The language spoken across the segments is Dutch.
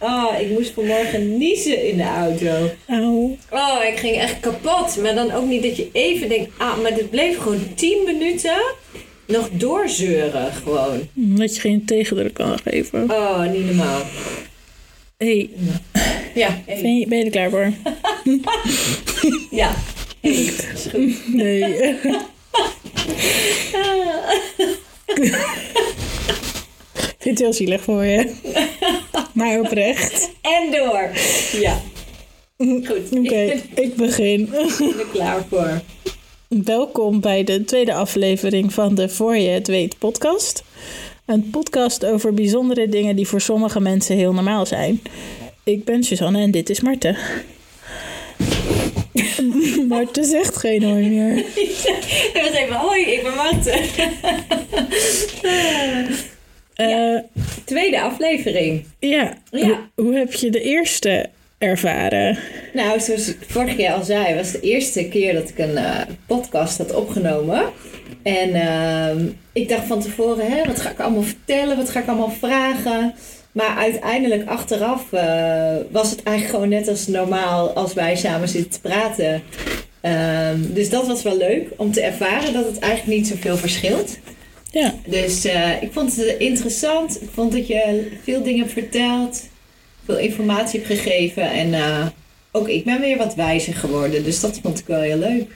Oh, ik moest vanmorgen niezen in de auto. Auw. Oh, ik ging echt kapot. Maar dan ook niet dat je even denkt... Ah, maar dit bleef gewoon 10 minuten nog doorzeuren gewoon. Dat je geen tegendruk kan geven. Oh, niet normaal. hey, Ja, hey. ben, je, ben je er klaar voor? ja. Hey, is goed. Nee. Ik vind het heel zielig voor je. Maar oprecht. En door. Ja. Goed. Oké, Ik ben ik begin. er klaar voor. Welkom bij de tweede aflevering van de Voor je het weet podcast. Een podcast over bijzondere dingen die voor sommige mensen heel normaal zijn. Ik ben Suzanne en dit is Marten. Marten zegt geen hoi meer. Ik was even, hoi, ik ben Marten. Eh, Tweede aflevering. ja, Ja. Hoe, hoe heb je de eerste ervaren? Nou, zoals ik vorig jaar al zei, was de eerste keer dat ik een eh, podcast had opgenomen. En ehm, ik dacht van tevoren, hè, wat ga ik allemaal vertellen? Wat ga ik allemaal vragen? Maar uiteindelijk achteraf eh, was het eigenlijk gewoon net als normaal als wij samen zitten te praten. Ehm, dus dat was wel leuk om te ervaren dat het eigenlijk niet zoveel verschilt. Ja, Dus eh, ik vond het interessant. Ik vond dat je veel dingen hebt verteld. Veel informatie hebt gegeven. En eh, ook ik ben weer wat wijzer geworden. Dus dat vond ik wel heel leuk.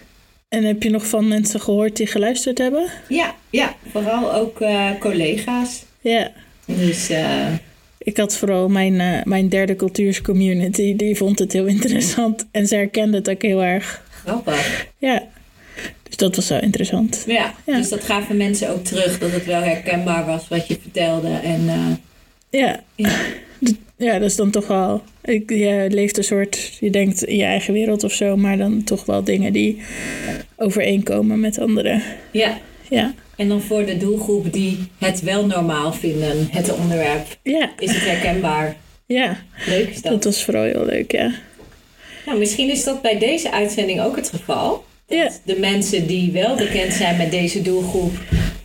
en heb je nog van mensen gehoord die geluisterd hebben? Ja, ja vooral ook eh, collega's. Ja. Dus Ik had vooral mijn, mijn derde cultuurscommunity, die vond het heel interessant. En ze herkende het ook heel erg. grappig. Ja, dat was wel interessant. Ja, Ja. dus dat gaven mensen ook terug. Dat het wel herkenbaar was wat je vertelde. En eh, Ja, ja dat is dan toch wel... Ik, je leeft een soort... Je denkt in je eigen wereld of zo, maar dan toch wel dingen die overeenkomen met anderen. ja. Ja, En dan voor de doelgroep die het wel normaal vinden, het onderwerp, ja, is het herkenbaar. ja. Leuk is dat. Dat was vooral heel leuk, ja. Nou, misschien is dat bij deze uitzending ook het geval. Dat Ja. de mensen die wel bekend zijn met deze doelgroep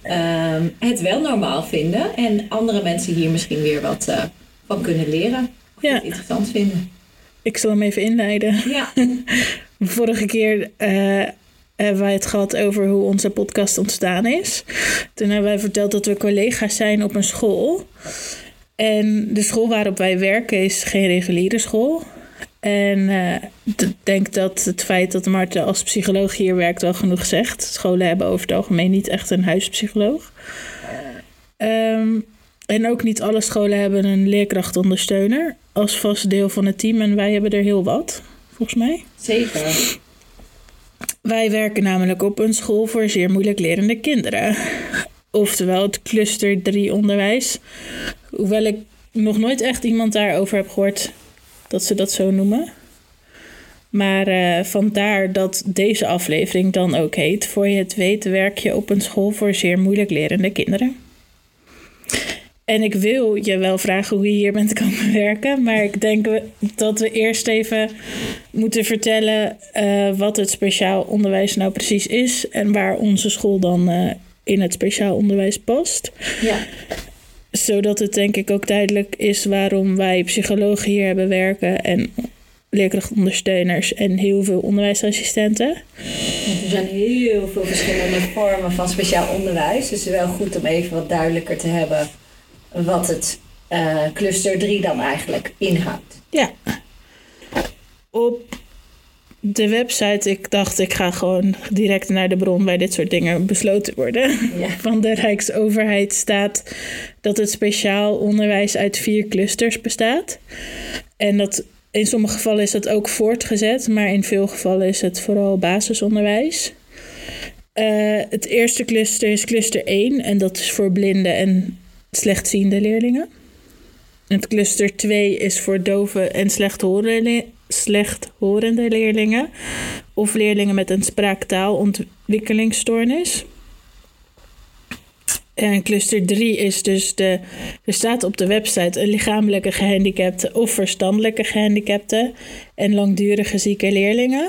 ehm, het wel normaal vinden. En andere mensen hier misschien weer wat eh, van kunnen leren. Of Ja. het interessant vinden. Ik zal hem even inleiden. Ja, Vorige keer eh, hebben wij het gehad over hoe onze podcast ontstaan is. Toen hebben wij verteld dat we collega's zijn op een school. En de school waarop wij werken is geen reguliere school. En eh, ik denk dat het feit dat Marten als psycholoog hier werkt wel genoeg zegt. Scholen hebben over het algemeen niet echt een huispsycholoog. Ehm, en ook niet alle scholen hebben een leerkrachtondersteuner als vast deel van het team. En wij hebben er heel wat, volgens mij. zeker. Wij werken namelijk op een school voor zeer moeilijk lerende kinderen. Oftewel het cluster 3 onderwijs. Hoewel ik nog nooit echt iemand daarover heb gehoord dat ze dat zo noemen. Maar eh, vandaar dat deze aflevering dan ook heet. Voor je het weet werk je op een school voor zeer moeilijk lerende kinderen. En ik wil je wel vragen hoe je hier bent komen werken. Maar ik denk dat we eerst even moeten vertellen eh, wat het speciaal onderwijs nou precies is. En waar onze school dan eh, in het speciaal onderwijs past. Ja, Zodat het denk ik ook duidelijk is waarom wij psychologen hier hebben werken. En leerkrachtondersteuners en heel veel onderwijsassistenten. want er zijn heel veel verschillende vormen van speciaal onderwijs. Dus het is wel goed om even wat duidelijker te hebben wat het eh, cluster 3 dan eigenlijk inhoudt. Ja. Op de website, ik dacht ik ga gewoon direct naar de bron bij dit soort dingen besloten worden. Ja. Van de Rijksoverheid staat dat het speciaal onderwijs uit vier clusters bestaat. En dat in sommige gevallen is dat ook voortgezet, maar in veel gevallen is het vooral basisonderwijs. Eh, het eerste cluster is cluster 1 en dat is voor blinde en slechtziende leerlingen. Het cluster 2 is voor dove en slechthorende, slechthorende leerlingen of leerlingen met een spraaktaalontwikkelingsstoornis. En cluster 3 is dus de, er staat op de website een lichamelijke gehandicapte of verstandelijke gehandicapte en langdurige zieke leerlingen.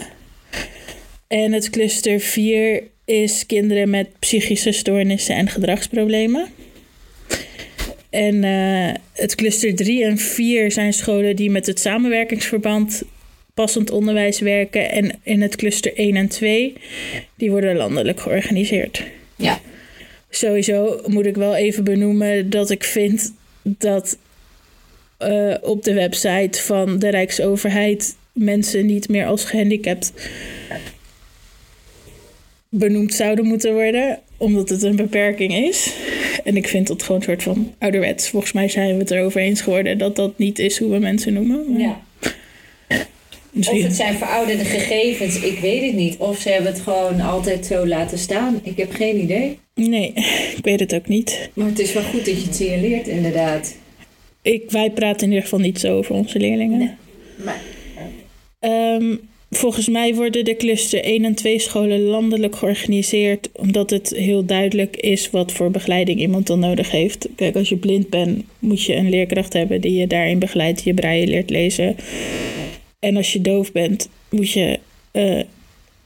En het cluster 4 is kinderen met psychische stoornissen en gedragsproblemen. En uh, het cluster 3 en 4 zijn scholen die met het samenwerkingsverband passend onderwijs werken. En in het cluster 1 en 2, die worden landelijk georganiseerd. Ja. Sowieso moet ik wel even benoemen dat ik vind dat uh, op de website van de Rijksoverheid mensen niet meer als gehandicapt benoemd zouden moeten worden, omdat het een beperking is. En ik vind dat gewoon een soort van ouderwets. Volgens mij zijn we het erover eens geworden dat dat niet is hoe we mensen noemen. Maar... Ja. Of het zijn verouderde gegevens, ik weet het niet. Of ze hebben het gewoon altijd zo laten staan. Ik heb geen idee. Nee, ik weet het ook niet. Maar het is wel goed dat je het signaleert, inderdaad. Ik, wij praten in ieder geval niet zo over onze leerlingen. Nee. Maar... Um, volgens mij worden de cluster 1 en 2 scholen landelijk georganiseerd, omdat het heel duidelijk is wat voor begeleiding iemand dan nodig heeft. Kijk, als je blind bent, moet je een leerkracht hebben die je daarin begeleidt, je breien leert lezen. En als je doof bent, moet je uh,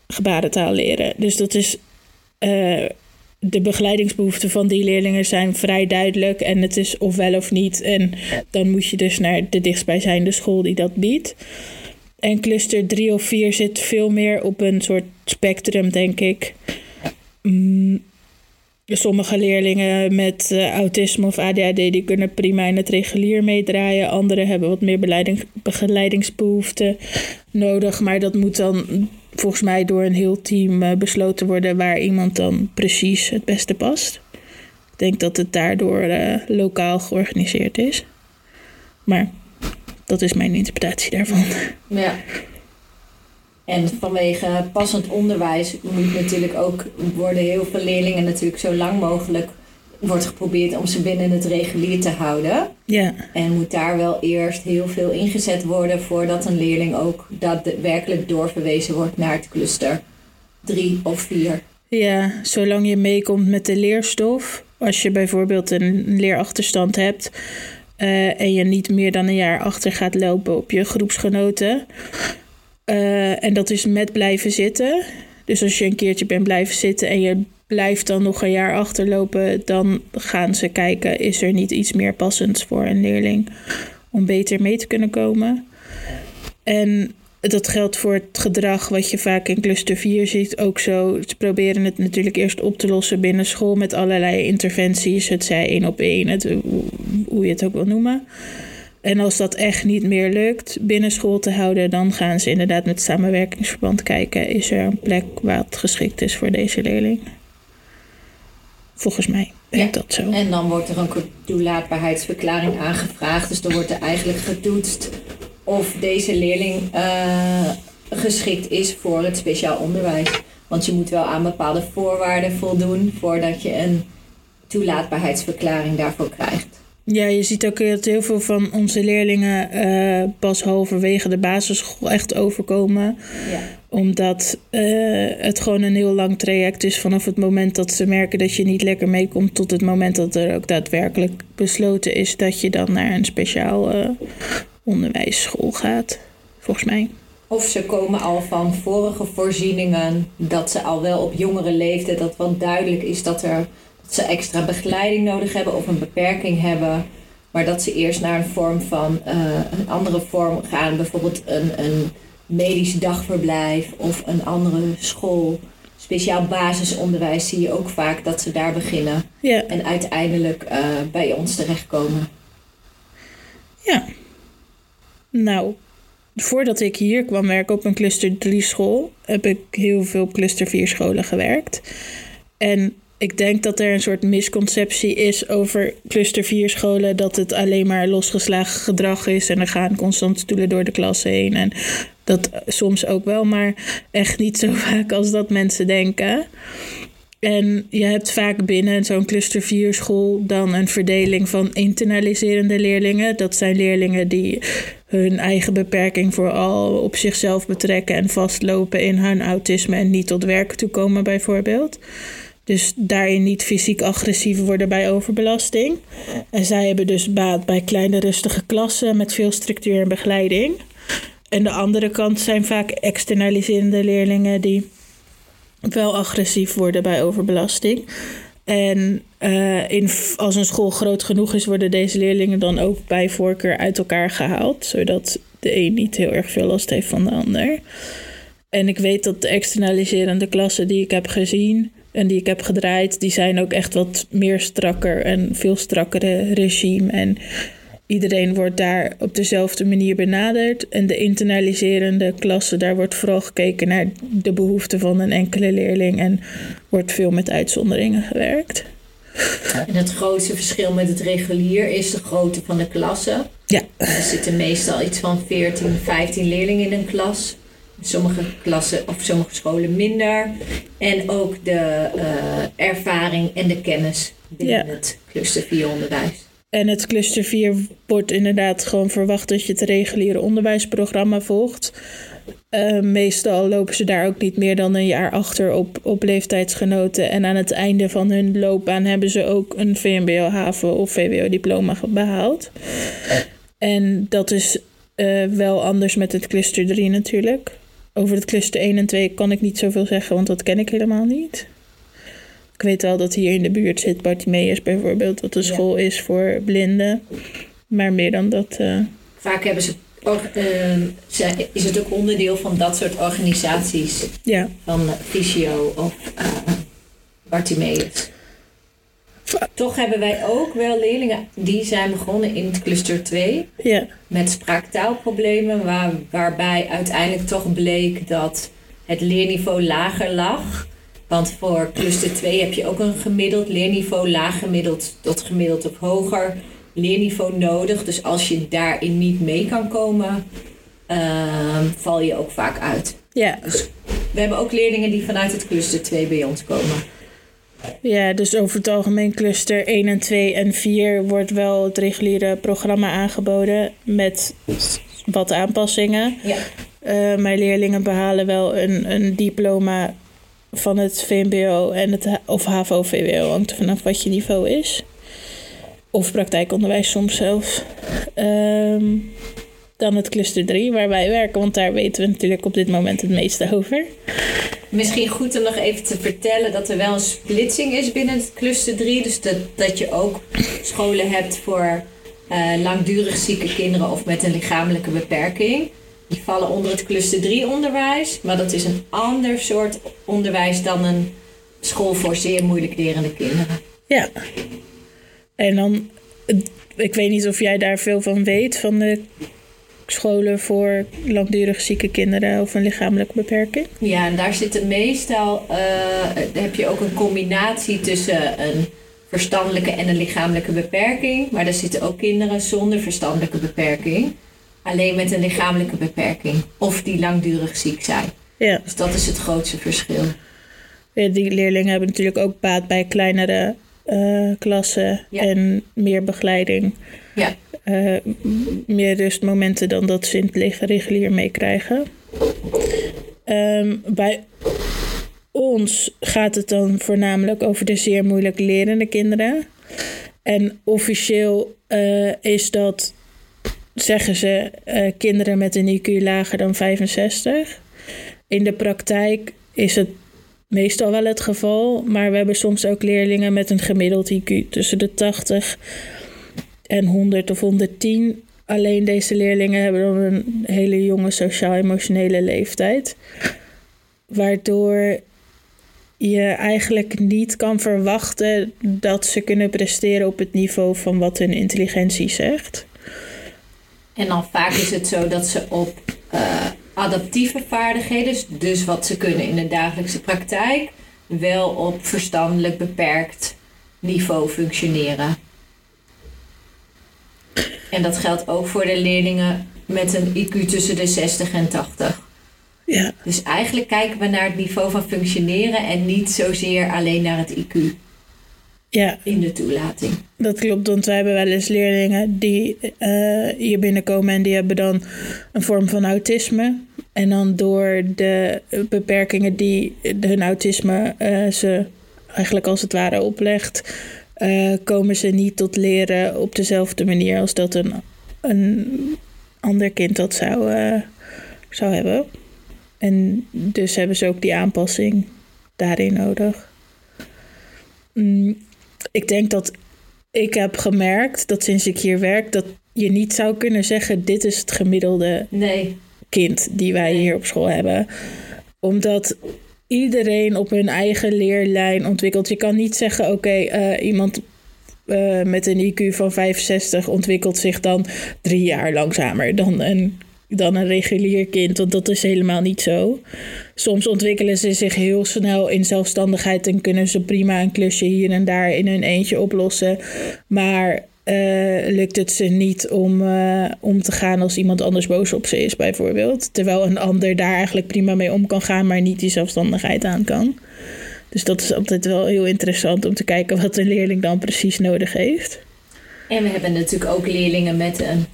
gebarentaal leren. Dus dat is. Uh, de begeleidingsbehoeften van die leerlingen zijn vrij duidelijk. En het is of wel of niet. En dan moet je dus naar de dichtstbijzijnde school die dat biedt. En cluster 3 of 4 zit veel meer op een soort spectrum, denk ik. Mm, sommige leerlingen met uh, autisme of ADHD die kunnen prima in het regulier meedraaien. Anderen hebben wat meer begeleidingsbehoeften nodig. Maar dat moet dan volgens mij door een heel team uh, besloten worden waar iemand dan precies het beste past. Ik denk dat het daardoor uh, lokaal georganiseerd is. Maar dat is mijn interpretatie daarvan. Ja. En vanwege passend onderwijs moet natuurlijk ook worden heel veel leerlingen natuurlijk zo lang mogelijk wordt geprobeerd om ze binnen het regulier te houden. Ja. En moet daar wel eerst heel veel ingezet worden voordat een leerling ook daadwerkelijk doorverwezen wordt naar het cluster 3 of 4. Ja, zolang je meekomt met de leerstof. Als je bijvoorbeeld een leerachterstand hebt, uh, en je niet meer dan een jaar achter gaat lopen op je groepsgenoten. Uh, en dat is met blijven zitten. Dus als je een keertje bent blijven zitten en je blijft dan nog een jaar achterlopen, dan gaan ze kijken: is er niet iets meer passends voor een leerling om beter mee te kunnen komen? En dat geldt voor het gedrag wat je vaak in cluster 4 ziet ook zo. Ze proberen het natuurlijk eerst op te lossen binnen school met allerlei interventies. Het zij één op één, het, hoe je het ook wil noemen. En als dat echt niet meer lukt binnen school te houden, dan gaan ze inderdaad met samenwerkingsverband kijken. Is er een plek waar het geschikt is voor deze leerling? Volgens mij werkt dat zo. En dan wordt er een toelaatbaarheidsverklaring aangevraagd. Dus dan wordt er eigenlijk getoetst of deze leerling uh, geschikt is voor het speciaal onderwijs. Want je moet wel aan bepaalde voorwaarden voldoen voordat je een toelaatbaarheidsverklaring daarvoor krijgt. Ja, je ziet ook dat heel veel van onze leerlingen uh, pas halverwege de basisschool echt overkomen. Ja. Omdat uh, het gewoon een heel lang traject is vanaf het moment dat ze merken dat je niet lekker meekomt, tot het moment dat er ook daadwerkelijk besloten is dat je dan naar een speciaal uh, onderwijsschool gaat, volgens mij. Of ze komen al van vorige voorzieningen, dat ze al wel op jongere leeftijd, dat wel duidelijk is dat, er, dat ze extra begeleiding nodig hebben of een beperking hebben. Maar dat ze eerst naar een vorm van uh, een andere vorm gaan, bijvoorbeeld een, een medisch dagverblijf of een andere school. Speciaal basisonderwijs zie je ook vaak dat ze daar beginnen ja. en uiteindelijk uh, bij ons terechtkomen. Ja, nou, voordat ik hier kwam werken op een cluster 3 school, heb ik heel veel cluster 4 scholen gewerkt. En ik denk dat er een soort misconceptie is over cluster 4 scholen. Dat het alleen maar losgeslagen gedrag is. En er gaan constant stoelen door de klas heen. En dat soms ook wel, maar echt niet zo vaak als dat mensen denken. En je hebt vaak binnen zo'n cluster 4 school dan een verdeling van internaliserende leerlingen. Dat zijn leerlingen die hun eigen beperking vooral op zichzelf betrekken en vastlopen in hun autisme en niet tot werk toekomen bijvoorbeeld. Dus daarin niet fysiek agressief worden bij overbelasting. En zij hebben dus baat bij kleine rustige klassen met veel structuur en begeleiding. En de andere kant zijn vaak externaliserende leerlingen die wel agressief worden bij overbelasting. En uh, in, als een school groot genoeg is, worden deze leerlingen dan ook bij voorkeur uit elkaar gehaald. Zodat de een niet heel erg veel last heeft van de ander. En ik weet dat de externaliserende klassen die ik heb gezien en die ik heb gedraaid, die zijn ook echt wat meer strakker en veel strakkere regime. En iedereen wordt daar op dezelfde manier benaderd. En de internaliserende klasse, daar wordt vooral gekeken naar de behoeften van een enkele leerling en wordt veel met uitzonderingen gewerkt. En het grootste verschil met het regulier is de grootte van de klassen. Ja. Er zitten meestal iets van 14, 15 leerlingen in een klas. Sommige klassen of sommige scholen minder. En ook de uh, ervaring en de kennis binnen ja. het cluster 4 onderwijs. En het cluster 4 wordt inderdaad gewoon verwacht dat je het reguliere onderwijsprogramma volgt. Uh, meestal lopen ze daar ook niet meer dan een jaar achter op, op leeftijdsgenoten. En aan het einde van hun loopbaan hebben ze ook een VMBO-haven of VWO-diploma behaald. En dat is uh, wel anders met het cluster 3 natuurlijk. Over het cluster 1 en 2 kan ik niet zoveel zeggen, want dat ken ik helemaal niet. Ik weet wel dat hier in de buurt zit Bartimeus bijvoorbeeld, wat een school is voor blinden. Maar meer dan dat. Uh... Vaak hebben ze, uh, is het ook onderdeel van dat soort organisaties. Ja. Van Fysio of uh, Bartimeus. Toch hebben wij ook wel leerlingen die zijn begonnen in het cluster 2. Ja. Met spraaktaalproblemen, waar, waarbij uiteindelijk toch bleek dat het leerniveau lager lag. Want voor cluster 2 heb je ook een gemiddeld leerniveau, laag gemiddeld tot gemiddeld of hoger leerniveau nodig. Dus als je daarin niet mee kan komen, uh, val je ook vaak uit. Ja. Dus we hebben ook leerlingen die vanuit het cluster 2 bij ons komen. Ja, dus over het algemeen cluster 1 en 2 en 4 wordt wel het reguliere programma aangeboden met wat aanpassingen. Ja. Uh, mijn leerlingen behalen wel een, een diploma van het VMBO en het of HAVO-VWO, hangt er vanaf wat je niveau is. Of praktijkonderwijs soms zelfs. Um, dan het cluster 3 waar wij werken, want daar weten we natuurlijk op dit moment het meeste over. Misschien goed om nog even te vertellen dat er wel een splitsing is binnen het cluster 3. Dus dat, dat je ook scholen hebt voor uh, langdurig zieke kinderen of met een lichamelijke beperking. Die vallen onder het cluster 3 onderwijs. Maar dat is een ander soort onderwijs dan een school voor zeer moeilijk lerende kinderen. Ja. En dan, ik weet niet of jij daar veel van weet, van de scholen voor langdurig zieke kinderen of een lichamelijke beperking. Ja, en daar zitten meestal, uh, heb je ook een combinatie tussen een verstandelijke en een lichamelijke beperking. Maar er zitten ook kinderen zonder verstandelijke beperking alleen met een lichamelijke beperking. Of die langdurig ziek zijn. Ja. Dus dat is het grootste verschil. Ja, die leerlingen hebben natuurlijk ook baat bij kleinere uh, klassen en meer begeleiding. Ja. Uh, meer rustmomenten dan dat ze in het regulier meekrijgen. Um, bij ons gaat het dan voornamelijk over de zeer moeilijk lerende kinderen. En officieel uh, is dat zeggen ze uh, kinderen met een IQ lager dan 65. In de praktijk is het meestal wel het geval, maar we hebben soms ook leerlingen met een gemiddeld IQ tussen de 80 en 100 of 110. Alleen deze leerlingen hebben dan een hele jonge sociaal-emotionele leeftijd, waardoor je eigenlijk niet kan verwachten dat ze kunnen presteren op het niveau van wat hun intelligentie zegt. En dan vaak is het zo dat ze op uh, adaptieve vaardigheden, dus wat ze kunnen in de dagelijkse praktijk, wel op verstandelijk beperkt niveau functioneren. En dat geldt ook voor de leerlingen met een IQ tussen de 60 en 80. Ja. Dus eigenlijk kijken we naar het niveau van functioneren en niet zozeer alleen naar het IQ ja. in de toelating. Dat klopt, want wij hebben wel eens leerlingen die uh, hier binnenkomen en die hebben dan een vorm van autisme. En dan door de beperkingen die hun autisme uh, ze eigenlijk als het ware oplegt, uh, komen ze niet tot leren op dezelfde manier als dat een, een ander kind dat zou, zou hebben. En dus hebben ze ook die aanpassing daarin nodig. mm, ik denk dat ik heb gemerkt dat sinds ik hier werk, dat je niet zou kunnen zeggen: dit is het gemiddelde Nee. kind die wij hier op school hebben. Omdat iedereen op hun eigen leerlijn ontwikkelt. Je kan niet zeggen: oké, eh, iemand eh, met een IQ van 65 ontwikkelt zich dan drie jaar langzamer dan een, dan een regulier kind. Want dat is helemaal niet zo. Soms ontwikkelen ze zich heel snel in zelfstandigheid en kunnen ze prima een klusje hier en daar in hun eentje oplossen. Maar eh, lukt het ze niet om eh, om te gaan als iemand anders boos op ze is, bijvoorbeeld. Terwijl een ander daar eigenlijk prima mee om kan gaan, maar niet die zelfstandigheid aan kan. Dus dat is altijd wel heel interessant om te kijken wat een leerling dan precies nodig heeft. En we hebben natuurlijk ook leerlingen met een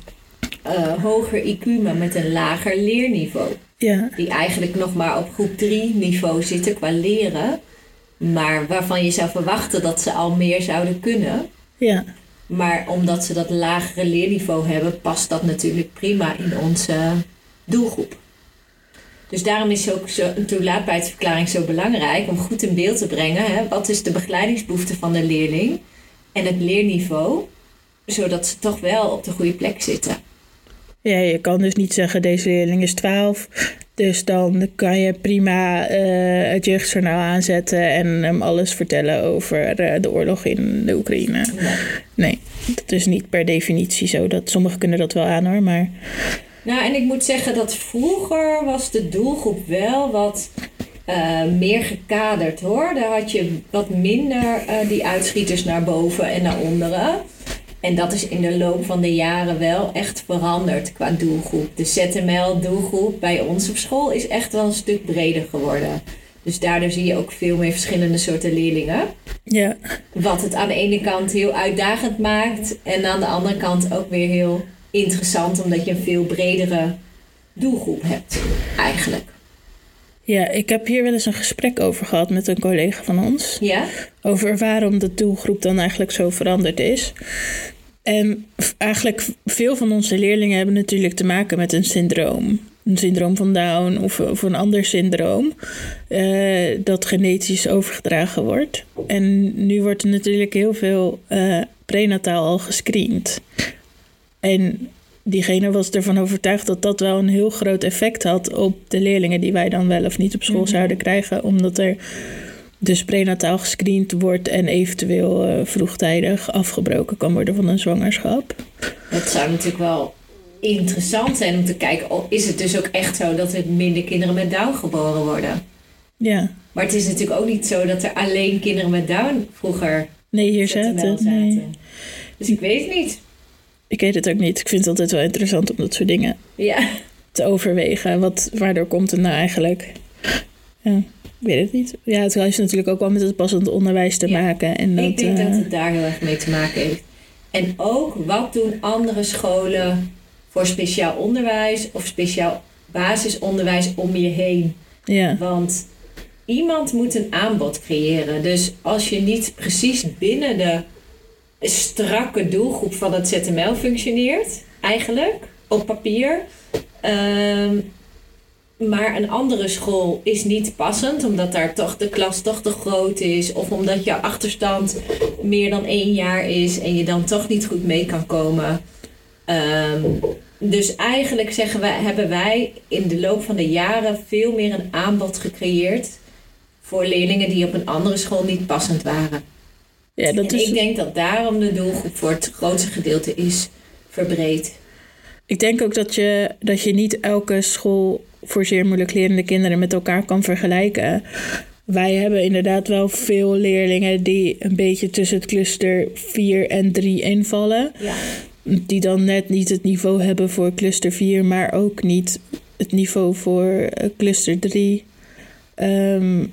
eh, hoger IQ, maar met een lager leerniveau. Ja, Die eigenlijk nog maar op groep 3 niveau zitten qua leren. Maar waarvan je zou verwachten dat ze al meer zouden kunnen. ja, Maar omdat ze dat lagere leerniveau hebben, past dat natuurlijk prima in onze doelgroep. Dus daarom is ook zo, een toelaatbaarheidsverklaring zo belangrijk om goed in beeld te brengen. Hè? Wat is de begeleidingsbehoefte van de leerling en het leerniveau, zodat ze toch wel op de goede plek zitten. Ja, je kan dus niet zeggen deze leerling is 12. Dus dan kan je prima eh, het jeugdjournaal aanzetten en hem alles vertellen over eh, de oorlog in de Oekraïne. Nee. Nee, dat is niet per definitie zo. Dat, sommigen kunnen dat wel aan hoor, maar Nou, en ik moet zeggen dat vroeger was de doelgroep wel wat eh, meer gekaderd hoor. Daar had je wat minder die uitschieters naar boven en naar onderen. En dat is in de loop van de jaren wel echt veranderd qua doelgroep. De ZML-doelgroep bij ons op school is echt wel een stuk breder geworden. Dus daardoor zie je ook veel meer verschillende soorten leerlingen. ja. Wat het aan de ene kant heel uitdagend maakt en aan de andere kant ook weer heel interessant, omdat je een veel bredere doelgroep hebt, eigenlijk. Ja, ik heb hier wel eens een gesprek over gehad met een collega van ons. Ja? Over waarom de doelgroep dan eigenlijk zo veranderd is. En eigenlijk veel van onze leerlingen hebben natuurlijk te maken met een syndroom. Een syndroom van Down of, of een ander syndroom. eh, dat genetisch overgedragen wordt. En nu wordt er natuurlijk heel veel eh, prenataal al gescreend. En diegene was ervan overtuigd dat dat wel een heel groot effect had op de leerlingen die wij dan wel of niet op school Mhm. zouden krijgen. Omdat er dus prenataal gescreend wordt en eventueel eh, vroegtijdig afgebroken kan worden van een zwangerschap. Dat zou natuurlijk wel interessant zijn om te kijken, is het dus ook echt zo dat er minder kinderen met Down geboren worden? Ja, Maar het is natuurlijk ook niet zo dat er alleen kinderen met Down vroeger nee, hier ZML zaten. Nee. Dus ik weet het niet. Ik weet het ook niet. Ik vind het altijd wel interessant om dat soort dingen Ja. te overwegen. Wat, waardoor komt het nou eigenlijk? Ja, ik weet het niet. Ja, het heeft natuurlijk ook wel met het passend onderwijs te Ja. maken. En dat, ik denk eh, dat het daar heel erg mee te maken heeft. En ook, wat doen andere scholen voor speciaal onderwijs of speciaal basisonderwijs om je heen? ja, Want iemand moet een aanbod creëren. Dus als je niet precies binnen de strakke doelgroep van het ZML functioneert, eigenlijk op papier. ehm, maar een andere school is niet passend, omdat daar toch de klas toch te groot is. Of omdat jouw achterstand meer dan één jaar is en je dan toch niet goed mee kan komen. Ehm, dus eigenlijk zeggen wij, hebben wij in de loop van de jaren veel meer een aanbod gecreëerd voor leerlingen die op een andere school niet passend waren. ja, dat en is, ik denk dat daarom de doelgroep voor het grootste gedeelte is verbreed. Ik denk ook dat je, dat je niet elke school voor zeer moeilijk lerende kinderen met elkaar kan vergelijken. Wij hebben inderdaad wel veel leerlingen die een beetje tussen het cluster 4 en 3 invallen. Ja. Die dan net niet het niveau hebben voor cluster 4, maar ook niet het niveau voor eh, cluster 3. Ehm,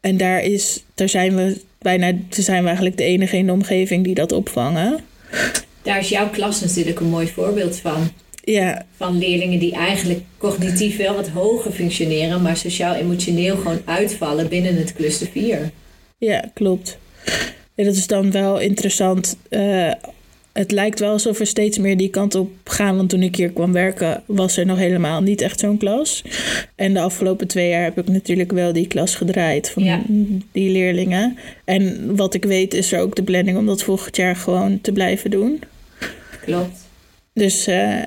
en daar, is, daar zijn we bijna zijn we eigenlijk de enige in de omgeving die dat opvangen. Daar is jouw klas natuurlijk een mooi voorbeeld van. Ja, Van leerlingen die eigenlijk cognitief wel wat hoger functioneren, maar sociaal-emotioneel gewoon uitvallen binnen het cluster 4. Ja, klopt. Ja, dat is dan wel interessant eh, het lijkt wel alsof we steeds meer die kant op gaan. Want toen ik hier kwam werken, was er nog helemaal niet echt zo'n klas. En de afgelopen twee jaar heb ik natuurlijk wel die klas gedraaid van Ja. die leerlingen. En wat ik weet, is er ook de planning om dat volgend jaar gewoon te blijven doen. Klopt. Dus eh,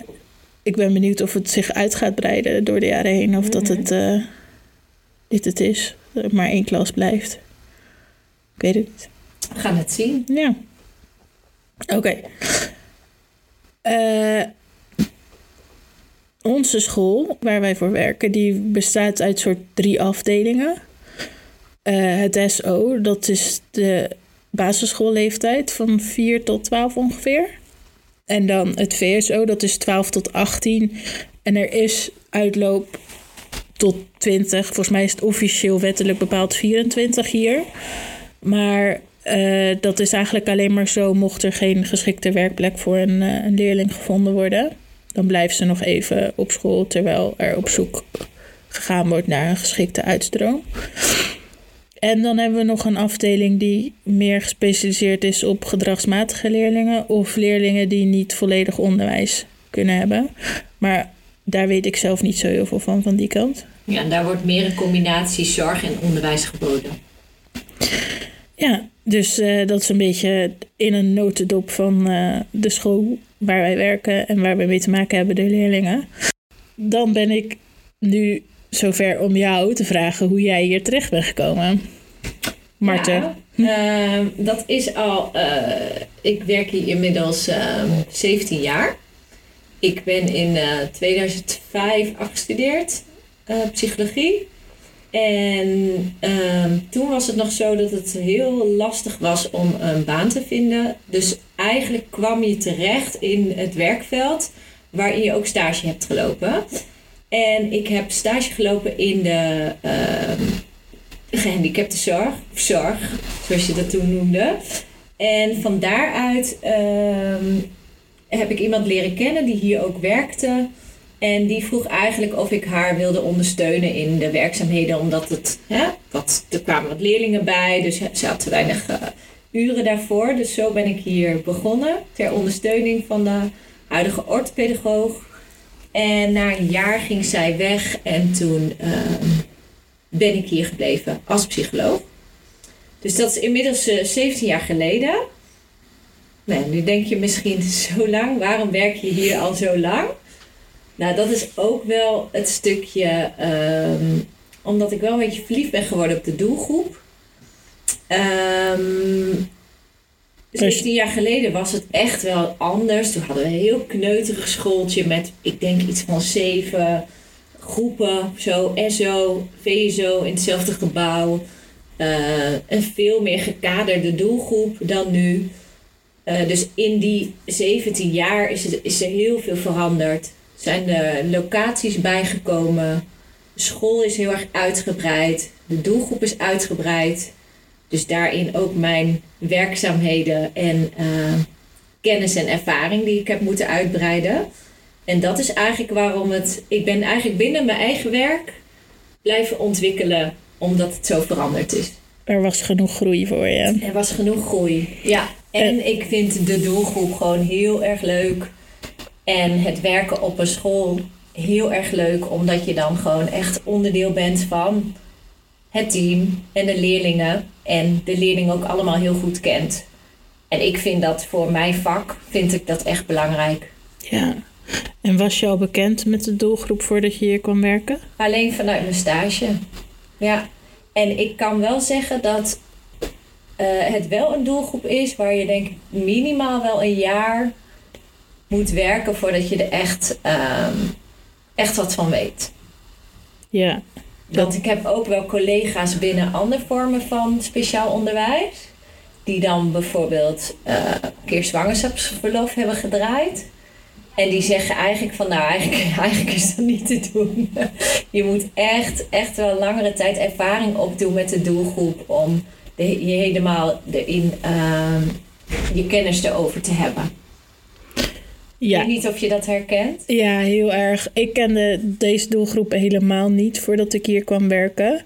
ik ben benieuwd of het zich uit gaat breiden door de jaren heen. Of dat Mhm. het eh, dit het is. Dat maar één klas blijft. Ik weet het niet. We gaan het zien. Ja. Oké. Eh, onze school, waar wij voor werken, die bestaat uit soort drie afdelingen. Eh, het SO, dat is de basisschoolleeftijd van 4 tot 12 ongeveer. En dan het VSO, dat is 12 tot 18. En er is uitloop tot 20. Volgens mij is het officieel wettelijk bepaald 24 hier. Maar eh, dat is eigenlijk alleen maar zo mocht er geen geschikte werkplek voor een, eh, een leerling gevonden worden. Dan blijft ze nog even op school terwijl er op zoek gegaan wordt naar een geschikte uitstroom. En dan hebben we nog een afdeling die meer gespecialiseerd is op gedragsmatige leerlingen of leerlingen die niet volledig onderwijs kunnen hebben. Maar daar weet ik zelf niet zo heel veel van, van die kant. Ja, en daar wordt meer een combinatie zorg en onderwijs geboden. Ja, dus eh, dat is een beetje in een notendop van eh, de school waar wij werken en waar we mee te maken hebben, de leerlingen. Dan ben ik nu zover om jou te vragen hoe jij hier terecht bent gekomen. Marten. Ehm, dat is al. eh, ik werk hier inmiddels ehm, 17 jaar. Ik ben in eh, 2005 afgestudeerd, eh, psychologie. En ehm, toen was het nog zo dat het heel lastig was om een baan te vinden. Dus eigenlijk kwam je terecht in het werkveld waarin je ook stage hebt gelopen. En ik heb stage gelopen in de ehm gehandicaptenzorg, of zorg, zoals je dat toen noemde. En van daaruit ehm, heb ik iemand leren kennen die hier ook werkte. En die vroeg eigenlijk of ik haar wilde ondersteunen in de werkzaamheden, omdat het, hè, wat, er kwamen wat leerlingen bij, dus ze had te weinig eh, uren daarvoor. Dus zo ben ik hier begonnen, ter ondersteuning van de huidige orthopedagoog. En na een jaar ging zij weg en toen ehm, ben ik hier gebleven als psycholoog. Dus dat is inmiddels eh, 17 jaar geleden. Nou, nu denk je misschien zo lang, waarom werk je hier al zo lang? Nou, dat is ook wel het stukje, ehm, omdat ik wel een beetje verliefd ben geworden op de doelgroep. Ehm 17 jaar geleden was het echt wel anders. Toen hadden we een heel kneuterig schooltje met, ik denk iets van zeven groepen, zo SO, VSO in hetzelfde gebouw. Eh, een veel meer gekaderde doelgroep dan nu. Eh, dus in die 17 jaar is, het, is er heel veel veranderd. Zijn er locaties bijgekomen. De school is heel erg uitgebreid. De doelgroep is uitgebreid. Dus daarin ook mijn werkzaamheden en eh, kennis en ervaring die ik heb moeten uitbreiden. En dat is eigenlijk waarom het. Ik ben eigenlijk binnen mijn eigen werk blijven ontwikkelen, omdat het zo veranderd is. Er was genoeg groei voor je. Er was genoeg groei. Ja. En ik vind de doelgroep gewoon heel erg leuk. En het werken op een school heel erg leuk, omdat je dan gewoon echt onderdeel bent van het team en de leerlingen. En de leerlingen ook allemaal heel goed kent. En ik vind dat voor mijn vak, vind ik dat echt belangrijk. Ja. En was je al bekend met de doelgroep voordat je hier kwam werken? Alleen vanuit mijn stage. Ja. En ik kan wel zeggen dat eh, het wel een doelgroep is waar je denk ik minimaal wel een jaar moet werken voordat je er echt, ehm, echt wat van weet. Ja. Want ik heb ook wel collega's binnen andere vormen van speciaal onderwijs. Die dan bijvoorbeeld eh, een keer zwangerschapsverlof hebben gedraaid. En die zeggen eigenlijk van nou, eigenlijk, is dat niet te doen. Je moet echt, echt wel langere tijd ervaring opdoen met de doelgroep om de, je helemaal erin ehm, je kennis erover te hebben. Ik weet niet of je dat herkent. Ja, heel erg. Ik kende deze doelgroep helemaal niet voordat ik hier kwam werken.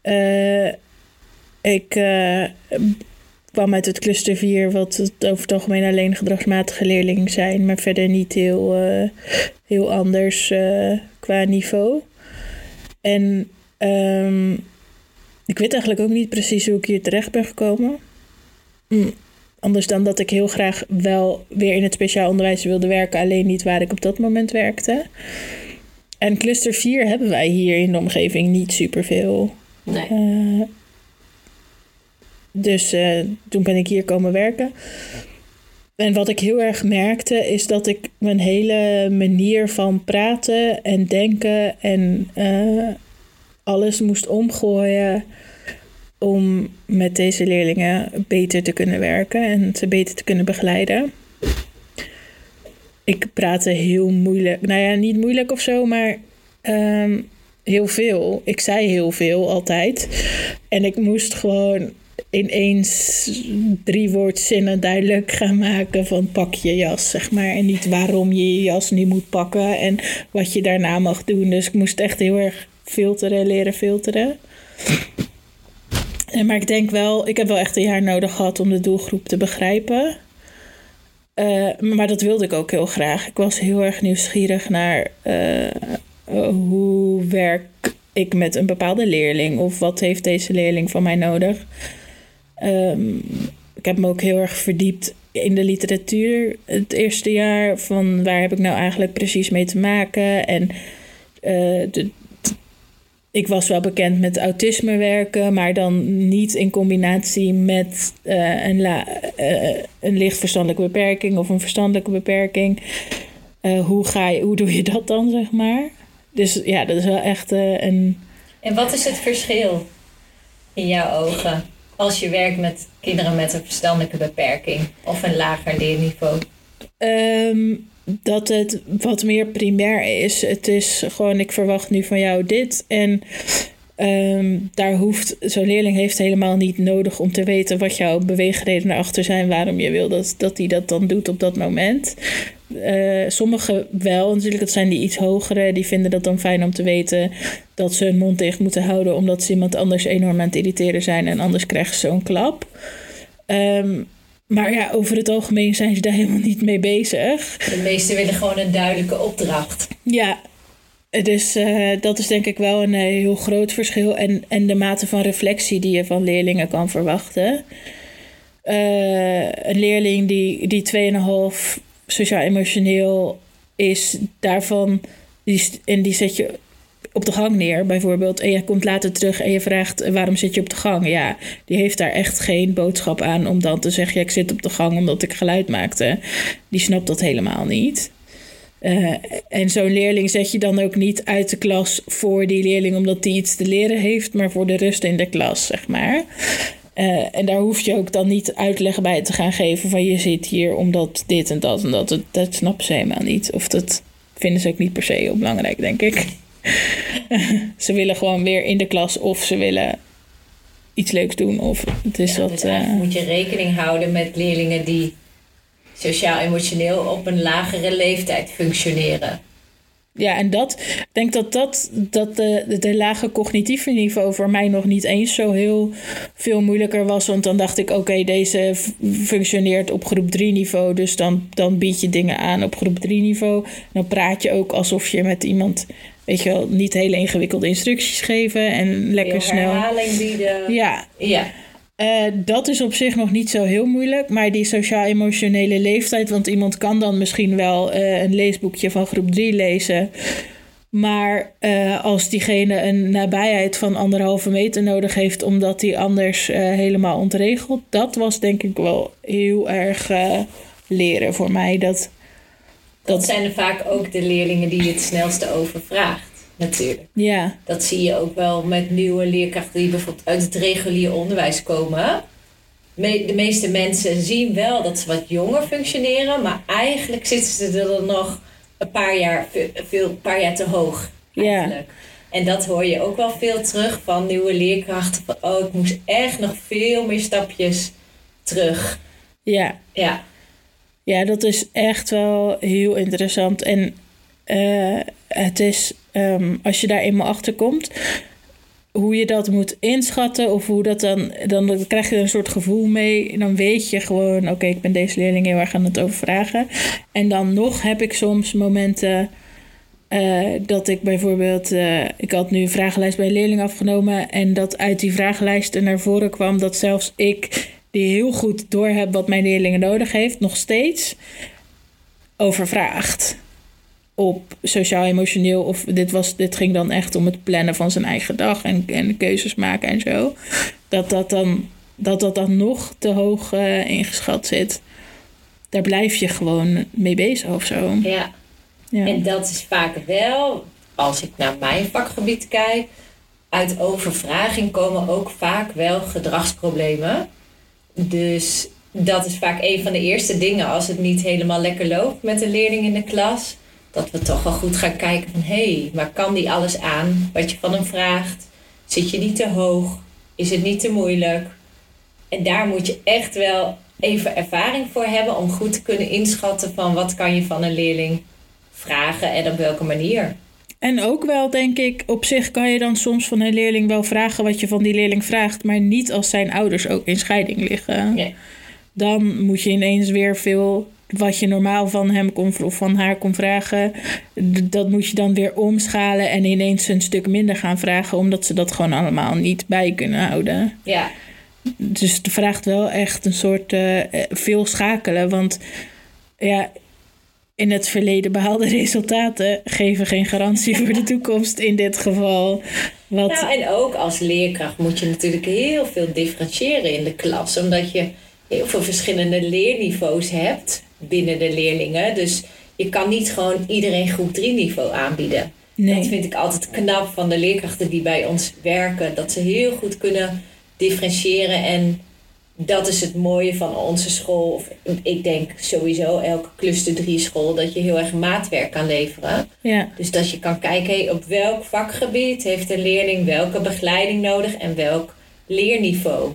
Eh, ik eh, kwam uit het cluster 4, wat het over het algemeen alleen gedragsmatige leerlingen zijn, maar verder niet heel, eh, heel anders qua niveau. En ehm, ik weet eigenlijk ook niet precies hoe ik hier terecht ben gekomen. Mm, Anders dan dat ik heel graag wel weer in het speciaal onderwijs wilde werken, alleen niet waar ik op dat moment werkte. En cluster 4 hebben wij hier in de omgeving niet superveel. Nee. Eh, dus eh, toen ben ik hier komen werken. En wat ik heel erg merkte is dat ik mijn hele manier van praten en denken en eh, alles moest omgooien om met deze leerlingen beter te kunnen werken en ze beter te kunnen begeleiden. Ik praatte heel moeilijk, nou ja, niet moeilijk of zo, maar ehm, heel veel. Ik zei heel veel altijd. En ik moest gewoon ineens drie woordzinnen duidelijk gaan maken van pak je jas, zeg maar. En niet waarom je je jas niet moet pakken en wat je daarna mag doen. Dus ik moest echt heel erg filteren, leren filteren. En Maar ik denk wel, ik heb wel echt een jaar nodig gehad om de doelgroep te begrijpen. Eh, maar dat wilde ik ook heel graag. Ik was heel erg nieuwsgierig naar eh, hoe werk ik met een bepaalde leerling of wat heeft deze leerling van mij nodig. Ehm, ik heb me ook heel erg verdiept in de literatuur het eerste jaar. Van waar heb ik nou eigenlijk precies mee te maken? En eh, de, ik was wel bekend met autisme werken, maar dan niet in combinatie met uh, een, la, uh, een licht verstandelijke beperking of een verstandelijke beperking. Uh, hoe, ga je, hoe doe je dat dan, zeg maar? Dus ja, dat is wel echt een. En wat is het verschil in jouw ogen als je werkt met kinderen met een verstandelijke beperking of een lager leerniveau? Um, dat het wat meer primair is. Het is gewoon, ik verwacht nu van jou dit. En um, daar hoeft, zo'n leerling heeft helemaal niet nodig om te weten wat jouw beweegredenen achter zijn, waarom je wil dat, dat hij dat dan doet op dat moment. Uh, sommigen wel, natuurlijk, dat zijn die iets hogere, die vinden dat dan fijn om te weten dat ze hun mond dicht moeten houden, omdat ze iemand anders enorm aan het irriteren zijn en anders krijgen ze zo'n klap. Um, maar ja, over het algemeen zijn ze daar helemaal niet mee bezig. De meesten willen gewoon een duidelijke opdracht. Ja, dus uh, dat is denk ik wel een heel groot verschil. En, en de mate van reflectie die je van leerlingen kan verwachten. Uh, een leerling die, die 2,5 sociaal-emotioneel is, daarvan. Die, en die zet je op de gang neer, bijvoorbeeld, en je komt later terug en je vraagt waarom zit je op de gang? Ja, die heeft daar echt geen boodschap aan om dan te zeggen: ja, ik zit op de gang omdat ik geluid maakte. Die snapt dat helemaal niet. Uh, en zo'n leerling zet je dan ook niet uit de klas voor die leerling omdat die iets te leren heeft, maar voor de rust in de klas, zeg maar. Uh, en daar hoef je ook dan niet uitleg bij te gaan geven van je zit hier omdat dit en dat en dat. Dat, dat snappen ze helemaal niet. Of dat vinden ze ook niet per se heel belangrijk, denk ik. ze willen gewoon weer in de klas of ze willen iets leuks doen. Of het is ja, wat. Dus uh, moet je rekening houden met leerlingen die sociaal-emotioneel op een lagere leeftijd functioneren. Ja, en dat, ik denk dat dat, dat de, de lage cognitieve niveau voor mij nog niet eens zo heel veel moeilijker was. Want dan dacht ik, oké, okay, deze functioneert op groep 3 niveau. Dus dan, dan bied je dingen aan op groep 3 niveau. Dan praat je ook alsof je met iemand weet je wel, niet hele ingewikkelde instructies geven en lekker snel. herhaling bieden. Ja. ja. Uh, dat is op zich nog niet zo heel moeilijk, maar die sociaal-emotionele leeftijd, want iemand kan dan misschien wel uh, een leesboekje van groep 3 lezen. Maar uh, als diegene een nabijheid van anderhalve meter nodig heeft, omdat hij anders helemaal ontregelt, dat was denk ik wel heel erg leren voor mij. Dat, dat, zijn er vaak ook de leerlingen die je het snelste overvraagt. Natuurlijk. Ja. Dat zie je ook wel met nieuwe leerkrachten die bijvoorbeeld uit het regulier onderwijs komen. De meeste mensen zien wel dat ze wat jonger functioneren, maar eigenlijk zitten ze er nog een paar jaar, veel, paar jaar te hoog. Eigenlijk. Ja. En dat hoor je ook wel veel terug van nieuwe leerkrachten. Van, oh, ik moest echt nog veel meer stapjes terug. Ja. Ja. Ja, dat is echt wel heel interessant. En uh, het is, um, als je daar eenmaal achter komt, hoe je dat moet inschatten of hoe dat dan, dan krijg je er een soort gevoel mee. Dan weet je gewoon, oké, ik ben deze leerling heel erg aan het overvragen. En dan nog heb ik soms momenten eh, dat ik bijvoorbeeld, eh, ik had nu een vragenlijst bij een leerling afgenomen en dat uit die vragenlijst er naar voren kwam dat zelfs ik, die heel goed doorheb wat mijn leerlingen nodig heeft, nog steeds overvraagt op sociaal-emotioneel. Of dit, was, dit ging dan echt om het plannen van zijn eigen dag en, en keuzes maken en zo. Dat dat dan, dat dat dan nog te hoog uh, ingeschat zit. Daar blijf je gewoon mee bezig of zo. Ja. ja. En dat is vaak wel, als ik naar mijn vakgebied kijk, uit overvraging komen ook vaak wel gedragsproblemen. Dus dat is vaak een van de eerste dingen als het niet helemaal lekker loopt met een leerling in de klas dat we toch wel goed gaan kijken van hé, hey, maar kan die alles aan wat je van hem vraagt? Zit je niet te hoog? Is het niet te moeilijk? En daar moet je echt wel even ervaring voor hebben om goed te kunnen inschatten van wat kan je van een leerling vragen en op welke manier. En ook wel, denk ik, op zich kan je dan soms van een leerling wel vragen wat je van die leerling vraagt, maar niet als zijn ouders ook in scheiding liggen. Nee. Dan moet je ineens weer veel wat je normaal van hem kon, of van haar kon vragen, dat moet je dan weer omschalen en ineens een stuk minder gaan vragen, omdat ze dat gewoon allemaal niet bij kunnen houden. Ja. Dus het vraagt wel echt een soort uh, veel schakelen, want ja, in het verleden behaalde resultaten geven geen garantie voor de toekomst in dit geval. Wat... Nou, en ook als leerkracht moet je natuurlijk heel veel differentiëren in de klas, omdat je heel veel verschillende leerniveaus hebt binnen de leerlingen. Dus je kan niet gewoon iedereen groep 3 niveau aanbieden. Nee. Dat vind ik altijd knap van de leerkrachten die bij ons werken. Dat ze heel goed kunnen differentiëren. En dat is het mooie van onze school. Of ik denk sowieso elke cluster 3 school. Dat je heel erg maatwerk kan leveren. Ja. Dus dat je kan kijken op welk vakgebied heeft een leerling welke begeleiding nodig. En welk leerniveau.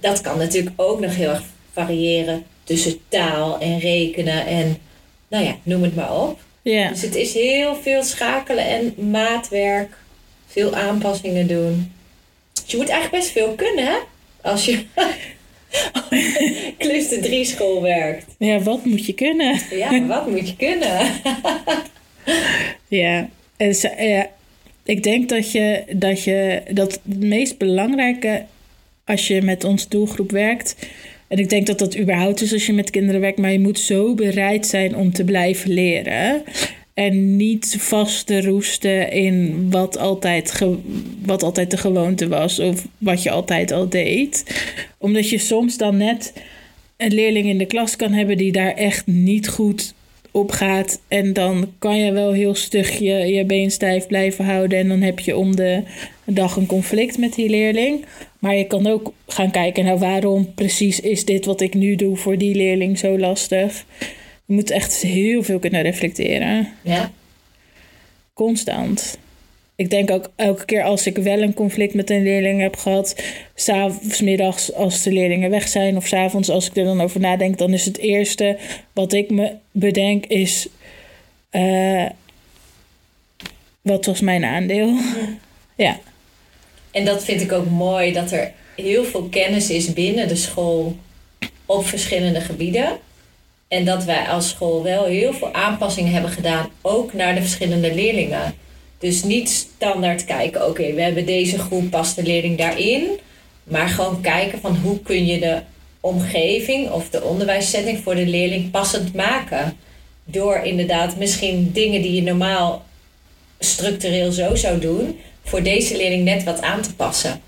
Dat kan natuurlijk ook nog heel erg variëren tussen taal en rekenen en nou ja, noem het maar op. Ja. Dus het is heel veel schakelen en maatwerk, veel aanpassingen doen. Dus je moet eigenlijk best veel kunnen, hè? Als je cluster 3 school werkt. Ja, wat moet je kunnen? ja, wat moet je kunnen? ja, en, ja, ik denk dat je, dat je dat het meest belangrijke als je met ons doelgroep werkt, en ik denk dat dat überhaupt is als je met kinderen werkt, maar je moet zo bereid zijn om te blijven leren. En niet vast te roesten in wat altijd, wat altijd de gewoonte was of wat je altijd al deed. Omdat je soms dan net een leerling in de klas kan hebben die daar echt niet goed op gaat. En dan kan je wel heel stug je, je been stijf blijven houden. En dan heb je om de dag een conflict met die leerling. Maar je kan ook gaan kijken naar waarom precies is dit wat ik nu doe voor die leerling zo lastig. Je moet echt heel veel kunnen reflecteren. Ja. Constant. Ik denk ook elke keer als ik wel een conflict met een leerling heb gehad, s'avonds, middags als de leerlingen weg zijn of s'avonds als ik er dan over nadenk, dan is het eerste wat ik me bedenk is, uh, wat was mijn aandeel? ja. En dat vind ik ook mooi, dat er heel veel kennis is binnen de school op verschillende gebieden. En dat wij als school wel heel veel aanpassingen hebben gedaan, ook naar de verschillende leerlingen. Dus niet standaard kijken, oké, we hebben deze groep, past de leerling daarin. Maar gewoon kijken van hoe kun je de omgeving of de onderwijssetting voor de leerling passend maken. Door inderdaad misschien dingen die je normaal structureel zo zou doen, voor deze leerling net wat aan te passen.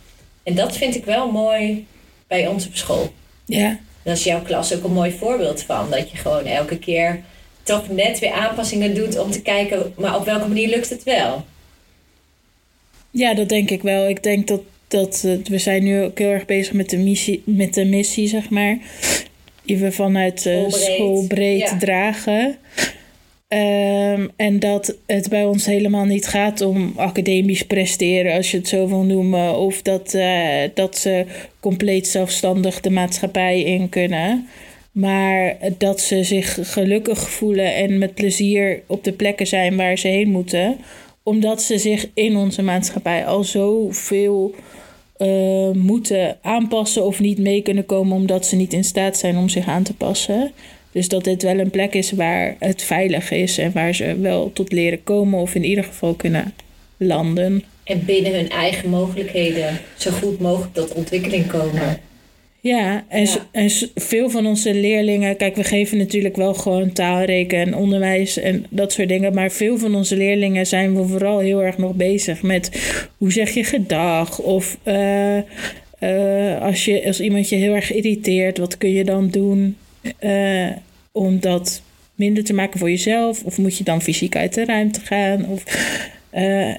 En dat vind ik wel mooi bij ons op school. Ja. Daar is jouw klas ook een mooi voorbeeld van. Dat je gewoon elke keer toch net weer aanpassingen doet om te kijken, maar op welke manier lukt het wel? Ja, dat denk ik wel. Ik denk dat, dat we zijn nu ook heel erg bezig met de missie, met de missie zeg maar. Die we vanuit school breed dragen. Um, en dat het bij ons helemaal niet gaat om academisch presteren, als je het zo wil noemen. Of dat, uh, dat ze compleet zelfstandig de maatschappij in kunnen. Maar dat ze zich gelukkig voelen en met plezier op de plekken zijn waar ze heen moeten. omdat ze zich in onze maatschappij al zoveel uh, moeten aanpassen of niet mee kunnen komen omdat ze niet in staat zijn om zich aan te passen. Dus dat dit wel een plek is waar het veilig is en waar ze wel tot leren komen of in ieder geval kunnen landen. En binnen hun eigen mogelijkheden zo goed mogelijk tot ontwikkeling komen. Ja, en, en veel van onze leerlingen, kijk, we geven natuurlijk wel gewoon taalreken en onderwijs en dat soort dingen, maar veel van onze leerlingen zijn we vooral heel erg nog bezig met hoe zeg je gedag of uh, uh, als, je, als iemand je heel erg irriteert, wat kun je dan doen uh, om dat minder te maken voor jezelf? Of moet je dan fysiek uit de ruimte gaan? Of,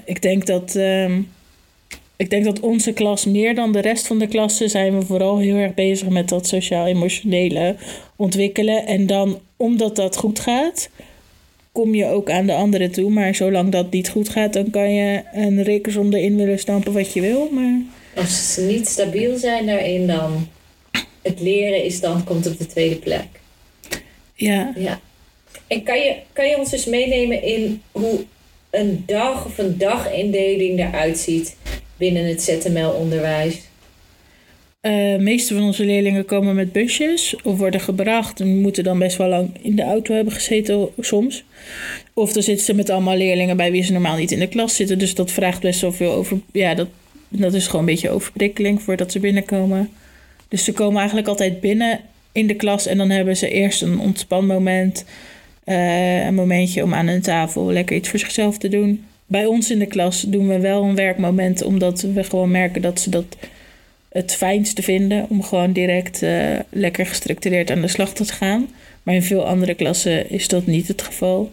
ik denk dat. Um, ik denk dat onze klas meer dan de rest van de klassen zijn we vooral heel erg bezig met dat sociaal-emotionele ontwikkelen. En dan, omdat dat goed gaat, kom je ook aan de anderen toe. Maar zolang dat niet goed gaat, dan kan je een rekensom erin willen stampen wat je wil. Maar... Als ze niet stabiel zijn daarin, dan het leren is dan, komt op de tweede plek. Ja. ja. En kan je, kan je ons dus meenemen in hoe een dag of een dagindeling eruit ziet binnen het ZML-onderwijs? Uh, de meeste van onze leerlingen komen met busjes of worden gebracht en moeten dan best wel lang in de auto hebben gezeten soms. Of dan zitten ze met allemaal leerlingen bij wie ze normaal niet in de klas zitten. Dus dat vraagt best wel veel over. Ja, dat, dat is gewoon een beetje overprikkeling voordat ze binnenkomen. Dus ze komen eigenlijk altijd binnen in de klas en dan hebben ze eerst een ontspanmoment. Uh, een momentje om aan hun tafel lekker iets voor zichzelf te doen bij ons in de klas doen we wel een werkmoment, omdat we gewoon merken dat ze dat het fijnste vinden om gewoon direct uh, lekker gestructureerd aan de slag te gaan. Maar in veel andere klassen is dat niet het geval.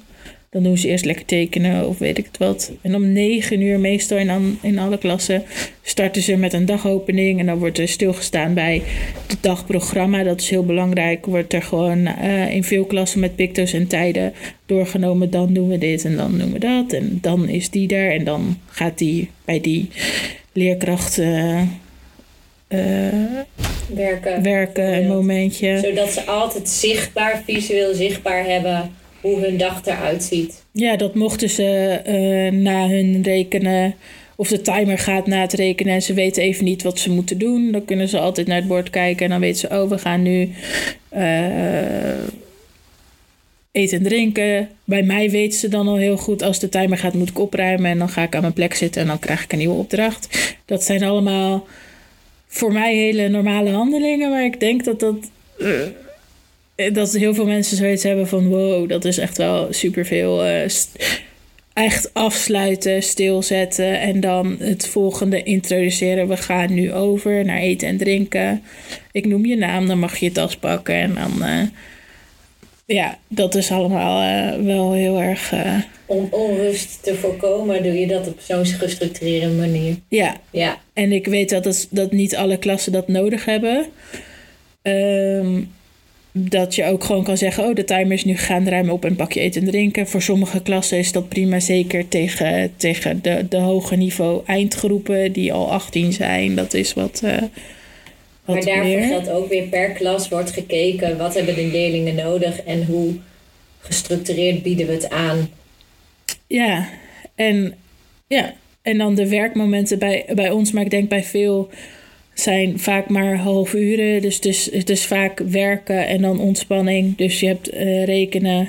Dan doen ze eerst lekker tekenen of weet ik het wat. En om negen uur meestal in, in alle klassen starten ze met een dagopening. En dan wordt er stilgestaan bij het dagprogramma. Dat is heel belangrijk. Wordt er gewoon uh, in veel klassen met picto's en tijden doorgenomen. Dan doen we dit en dan doen we dat. En dan is die er. En dan gaat die bij die leerkracht... Uh, werken. Werken, een momentje. Zodat ze altijd zichtbaar, visueel zichtbaar hebben hoe hun dag eruit ziet. Ja, dat mochten ze uh, na hun rekenen. Of de timer gaat na het rekenen en ze weten even niet wat ze moeten doen. Dan kunnen ze altijd naar het bord kijken en dan weten ze, oh, we gaan nu uh, eten en drinken. Bij mij weten ze dan al heel goed, als de timer gaat, moet ik opruimen. En dan ga ik aan mijn plek zitten en dan krijg ik een nieuwe opdracht. Dat zijn allemaal voor mij hele normale handelingen, maar ik denk dat dat. Eh, dat heel veel mensen zoiets hebben van wow, dat is echt wel superveel. Uh, echt afsluiten, stilzetten en dan het volgende introduceren. We gaan nu over naar eten en drinken. Ik noem je naam, dan mag je je tas pakken en dan. Uh, ja, dat is allemaal uh, wel heel erg. Om onrust te voorkomen, doe je dat op zo'n gestructureerde manier. Ja. ja. En ik weet dat, het, dat niet alle klassen dat nodig hebben. Um, dat je ook gewoon kan zeggen: Oh, de timer is nu gaan ruim op en pak je eten en drinken. Voor sommige klassen is dat prima, zeker tegen, tegen de, de hoge niveau eindgroepen die al 18 zijn. Dat is wat. Uh, wat maar daarvoor meer. geldt ook weer per klas wordt gekeken wat hebben de leerlingen nodig en hoe gestructureerd bieden we het aan. Ja, en, ja. en dan de werkmomenten bij, bij ons, maar ik denk bij veel zijn vaak maar half uren. Dus het is, het is vaak werken en dan ontspanning. Dus je hebt uh, rekenen.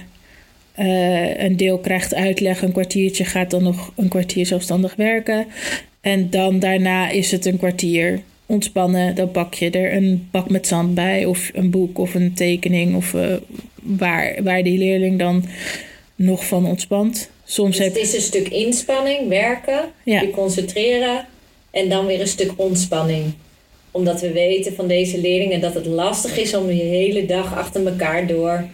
Uh, een deel krijgt uitleg, een kwartiertje gaat dan nog een kwartier zelfstandig werken. En dan daarna is het een kwartier ontspannen. Dan pak je er een bak met zand bij, of een boek of een tekening, of uh, waar, waar die leerling dan nog van ontspant. Soms dus heb... Het is een stuk inspanning, werken, ja. je concentreren en dan weer een stuk ontspanning omdat we weten van deze leerlingen dat het lastig is om je hele dag achter elkaar door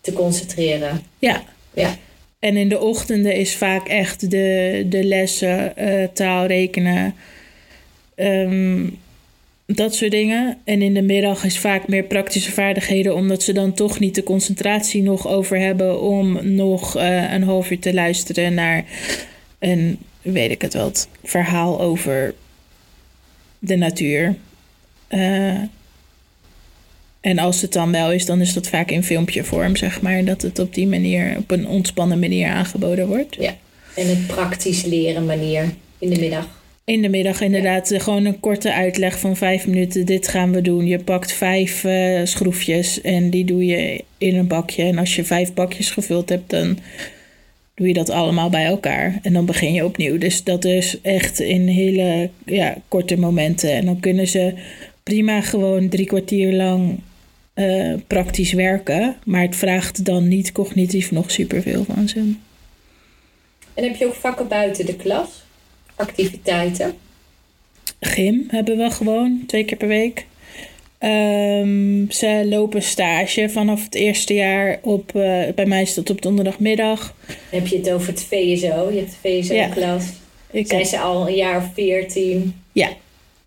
te concentreren. Ja. ja. En in de ochtenden is vaak echt de, de lessen, uh, taal, rekenen, ehm, dat soort dingen. En in de middag is vaak meer praktische vaardigheden, omdat ze dan toch niet de concentratie nog over hebben om nog uh, een half uur te luisteren naar een, weet ik het wat, verhaal over de natuur. Uh, en als het dan wel is, dan is dat vaak in filmpjevorm, zeg maar. Dat het op die manier, op een ontspannen manier aangeboden wordt. Ja. En het praktisch leren manier in de middag. In de middag inderdaad eh, gewoon een korte uitleg van vijf minuten. Dit gaan we doen. Je pakt vijf eh, schroefjes en die doe je in een bakje. En als je vijf bakjes gevuld hebt, dan doe je dat allemaal bij elkaar. En dan begin je opnieuw. Dus dat is echt in hele ja, korte momenten. En dan kunnen ze prima gewoon drie kwartier lang eh, praktisch werken. Maar het vraagt dan niet cognitief nog superveel van ze. En heb je ook vakken buiten de klas? Activiteiten? Gym hebben we gewoon twee keer per week. Ehm, ze lopen stage vanaf het eerste jaar op, eh, bij mij is dat op donderdagmiddag. heb je het over het VSO? Je hebt de VSO-klas. Zijn ze al een jaar of veertien? Ja.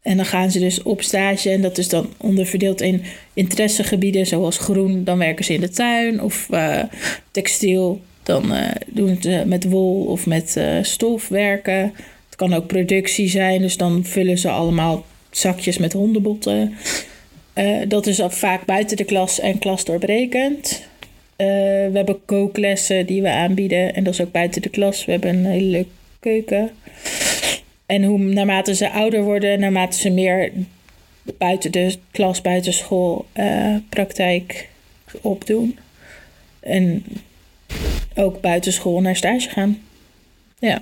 En dan gaan ze dus op stage en dat is dan onderverdeeld in interessegebieden zoals groen, dan werken ze in de tuin of eh, textiel, dan eh, doen ze met wol of met eh, stof werken. Het kan ook productie zijn, dus dan vullen ze allemaal zakjes met hondenbotten. Dat is vaak buiten de klas en klasdoorbrekend. Eh, we hebben kooklessen die we aanbieden en dat is ook buiten de klas. We hebben een hele leuke keuken. En hoe, naarmate ze ouder worden, naarmate ze meer buiten de klas, buiten school eh, praktijk opdoen. En ook buiten school naar stage gaan. Ja.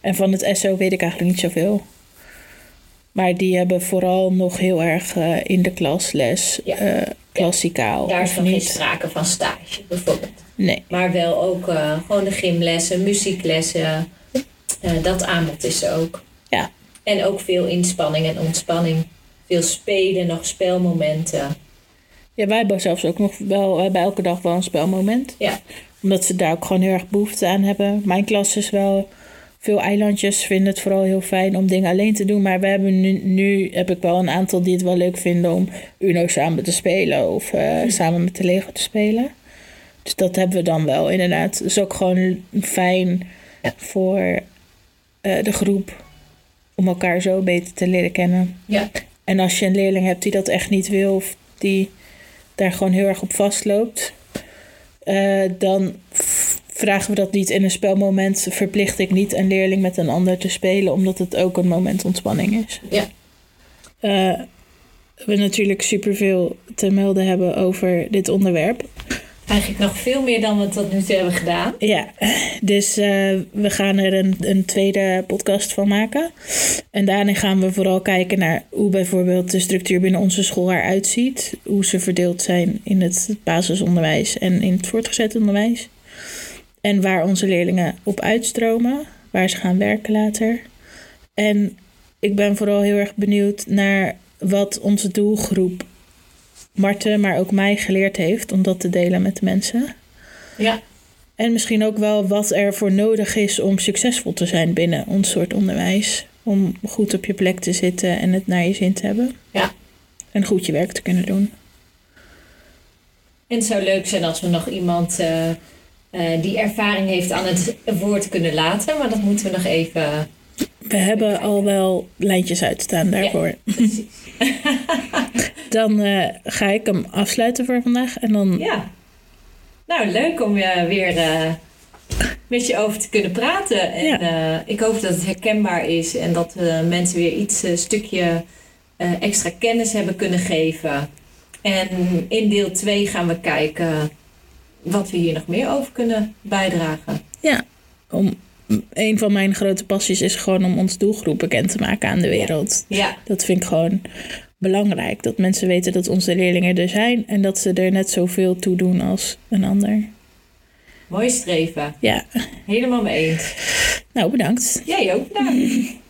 En van het SO weet ik eigenlijk niet zoveel. Maar die hebben vooral nog heel erg eh, in de klas les. Ja. eh, klassikaal. Daar is nog geen niet? sprake van stage, bijvoorbeeld. Nee. Maar wel ook eh, gewoon de gymlessen, muzieklessen. Eh, dat aanbod is er ook. Ja. En ook veel inspanning en ontspanning. Veel spelen, nog spelmomenten. Ja, wij hebben zelfs ook nog wel, we hebben elke dag wel een spelmoment. Ja. Omdat ze daar ook gewoon heel erg behoefte aan hebben. Mijn klas is wel, veel eilandjes vinden het vooral heel fijn om dingen alleen te doen. Maar we hebben nu, nu heb ik wel een aantal die het wel leuk vinden om Uno samen te spelen. Of eh, samen met de Lego te spelen. Dus dat hebben we dan wel inderdaad. Het is ook gewoon fijn voor eh, de groep om elkaar zo beter te leren kennen. Ja. En als je een leerling hebt die dat echt niet wil, of die daar gewoon heel erg op vastloopt, eh, dan vragen we dat niet in een spelmoment. Verplicht ik niet een leerling met een ander te spelen, omdat het ook een moment ontspanning is. Ja. Eh, we natuurlijk superveel te melden hebben over dit onderwerp. Eigenlijk nog veel meer dan we tot nu toe hebben gedaan. Ja, dus eh, we gaan er een, een tweede podcast van maken. En daarin gaan we vooral kijken naar hoe bijvoorbeeld de structuur binnen onze school eruit ziet. Hoe ze verdeeld zijn in het basisonderwijs en in het voortgezet onderwijs. En waar onze leerlingen op uitstromen, waar ze gaan werken later. En ik ben vooral heel erg benieuwd naar wat onze doelgroep Marten, maar ook mij geleerd heeft om dat te delen met de mensen. Ja. En misschien ook wel wat er voor nodig is om succesvol te zijn binnen ons soort onderwijs. Om goed op je plek te zitten en het naar je zin te hebben. Ja. En goed je werk te kunnen doen. En het zou leuk zijn als we nog iemand eh, eh, die ervaring heeft aan het woord kunnen laten. Maar dat moeten we nog even... We hebben al wel lijntjes uitstaan daarvoor. Dan eh, ga ik hem afsluiten voor vandaag. En dan Ja. Nou, leuk om je weer eh, met je over te kunnen praten. En Ja. eh, ik hoop dat het herkenbaar is en dat we mensen weer iets, een stukje eh, extra kennis hebben kunnen geven. En in deel 2 gaan we kijken wat we hier nog meer over kunnen bijdragen. om, een van mijn grote passies is gewoon om ons doelgroep bekend te maken aan de wereld. Ja, Dat vind ik gewoon belangrijk. Dat mensen weten dat onze leerlingen er zijn en dat ze er net zoveel toe doen als een ander. mooi streven. Ja, Helemaal mee eens. nou bedankt. Jij ook bedankt.